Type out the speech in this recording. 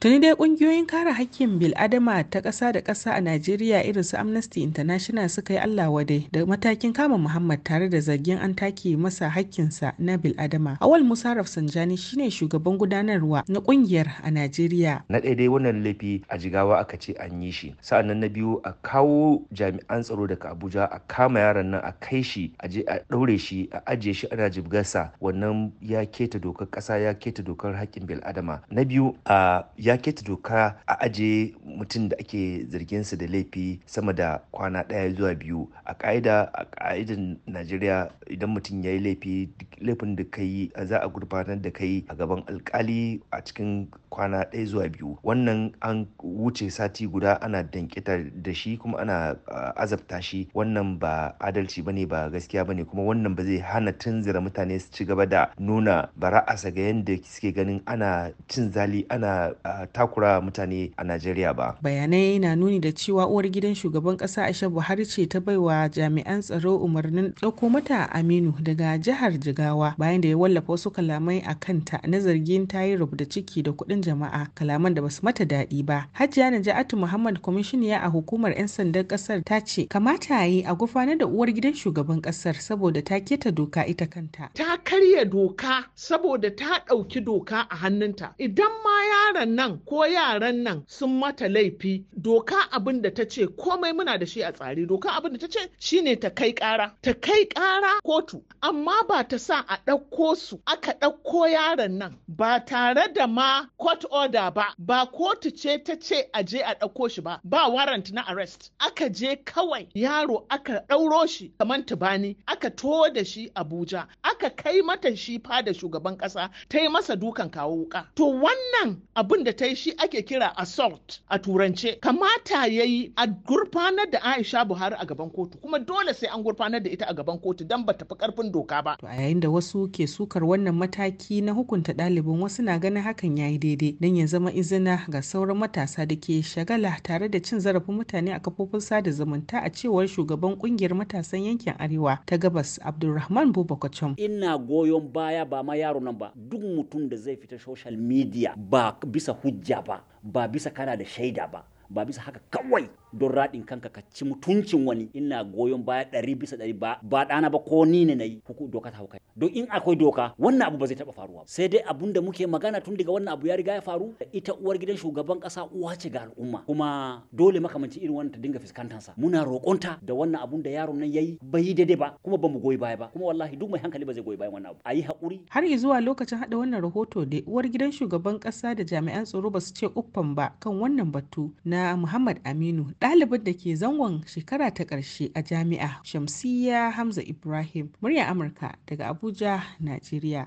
Tuni dai ƙungiyoyin kare hakkin bil'adama ta ƙasa da ƙasa a Najeriya irin su Amnesty International suka yi Allah wadai da matakin kama Muhammad tare da zargin an take masa hakkinsa na bil'adama. Awal Musa Rafsanjani shine shugaban gudanarwa na ƙungiyar a Najeriya. Na ɗaya dai wannan laifi a jigawa aka ce an yi shi. Sa'annan na biyu a kawo jami'an tsaro daga Abuja a kama yaron nan a kai shi a je a ɗaure shi a ajiye shi ana jibgarsa wannan ya keta dokar ƙasa ya keta dokar hakkin bil'adama. Na biyu a ya keta doka a aje mutum da ake zargin su da laifi sama da kwana ɗaya zuwa biyu. A ƙa'ida a ƙa'idan najeriya idan mutum ya yi laifi laifin da ka yi za a gurfanar da kai a gaban alkali a cikin kwana ɗaya zuwa biyu. Wannan an wuce sati guda ana dankita da shi kuma ana azabta shi. Wannan ba adalci ba ne ba gaskiya ba ne kuma wannan ba zai hana tunzura mutane su ci gaba da nuna bara'asa ga yadda suke ganin ana cin zali ana takura mutane a Najeriya ba. Bayanai na nuni da cewa uwar gidan shugaban kasa Aisha Buhari ce ta baiwa jami'an tsaro umarnin ɗauko mata Aminu daga jihar Jigawa bayan da ya wallafa wasu kalamai a kanta na zargin ta yi rubda ciki da kuɗin jama'a kalaman da ba su mata daɗi ba. Hajiya Naja'atu Muhammad kwamishiniya a hukumar 'yan sandan ƙasar ta ce kamata yi a gufanar da uwar gidan shugaban ƙasar saboda ta keta doka ita kanta. Ta karya doka saboda ta ɗauki doka a hannunta. Idan ma yaron nan ko yaran nan sun mata laifi doka abin da ta ce komai muna da shi a tsari. Doka abin da ta ce shine ta kai kara ta kai kara kotu amma ba ta sa a ɗauko su aka ɗauko yaron nan. Ba tare da ma court order ba ba kotu ce ta ce a je a ɗauko shi ba ba warrant na arrest. Aka je kawai yaro aka ɗauro shi kamar tubani aka to da shi abuja. Aka kai mata shi fada shugaban ƙasa ta yi masa dukan kawo wuka to wannan abin da ta yi shi ake kira assault a turance. Kamata ya yi a gurfanar da aisha buhari a gaban kotu kuma dole sai an gurfanar da ita a gaban kotu don ba tafi ƙarfin doka ba. A yayin da wasu ke sukar wannan mataki na hukunta ɗalibin wasu na ganin hakan ya yi daidai. Don ya zama izina ga sauran matasa da ke shagala tare da cin zarafin mutane a kafofin sada zumunta a cewar shugaban ƙungiyar matasan yankin arewa ta gabas abdulrahman bubakacom ina goyon baya ba ma yaro nan ba. Duk mutum da zai fita social media ba bisa hujja ba ba bisa kana da shaida ba. Ba bisa haka kawai don raɗin kanka ka ci mutuncin wani. Ina goyon baya ɗari bisa ɗari ba ba ɗana ba ko ni ne na yi. Huku doka ta hauka don in akwai doka wannan abu ba zai taɓa faruwa sai dai abun da muke magana tun daga wannan abu ya riga ya faru ita uwar gidan shugaban ƙasa uwa ce ga al'umma. Kuma dole makamanci irin wannan ta dinga fuskantarsa muna roƙonta da wannan abun da yaron nan yayi bai yi daidai ba kuma ba mu goyi baya ba. Kuma wallahi duk mai hankali ba zai goyi bayan wannan abu. A yi haƙuri. Har zuwa lokacin haɗa wannan rahoto da uwar gidan shugaban ƙasa da jami'an tsaro ba su ce uffan ba kan wannan batu na Muhammad Aminu ɗalibin da ke zangon shekara ta ƙarshe a jami'a Shamsiyya Hamza Ibrahim murya Amurka daga Abuja, Najeriya.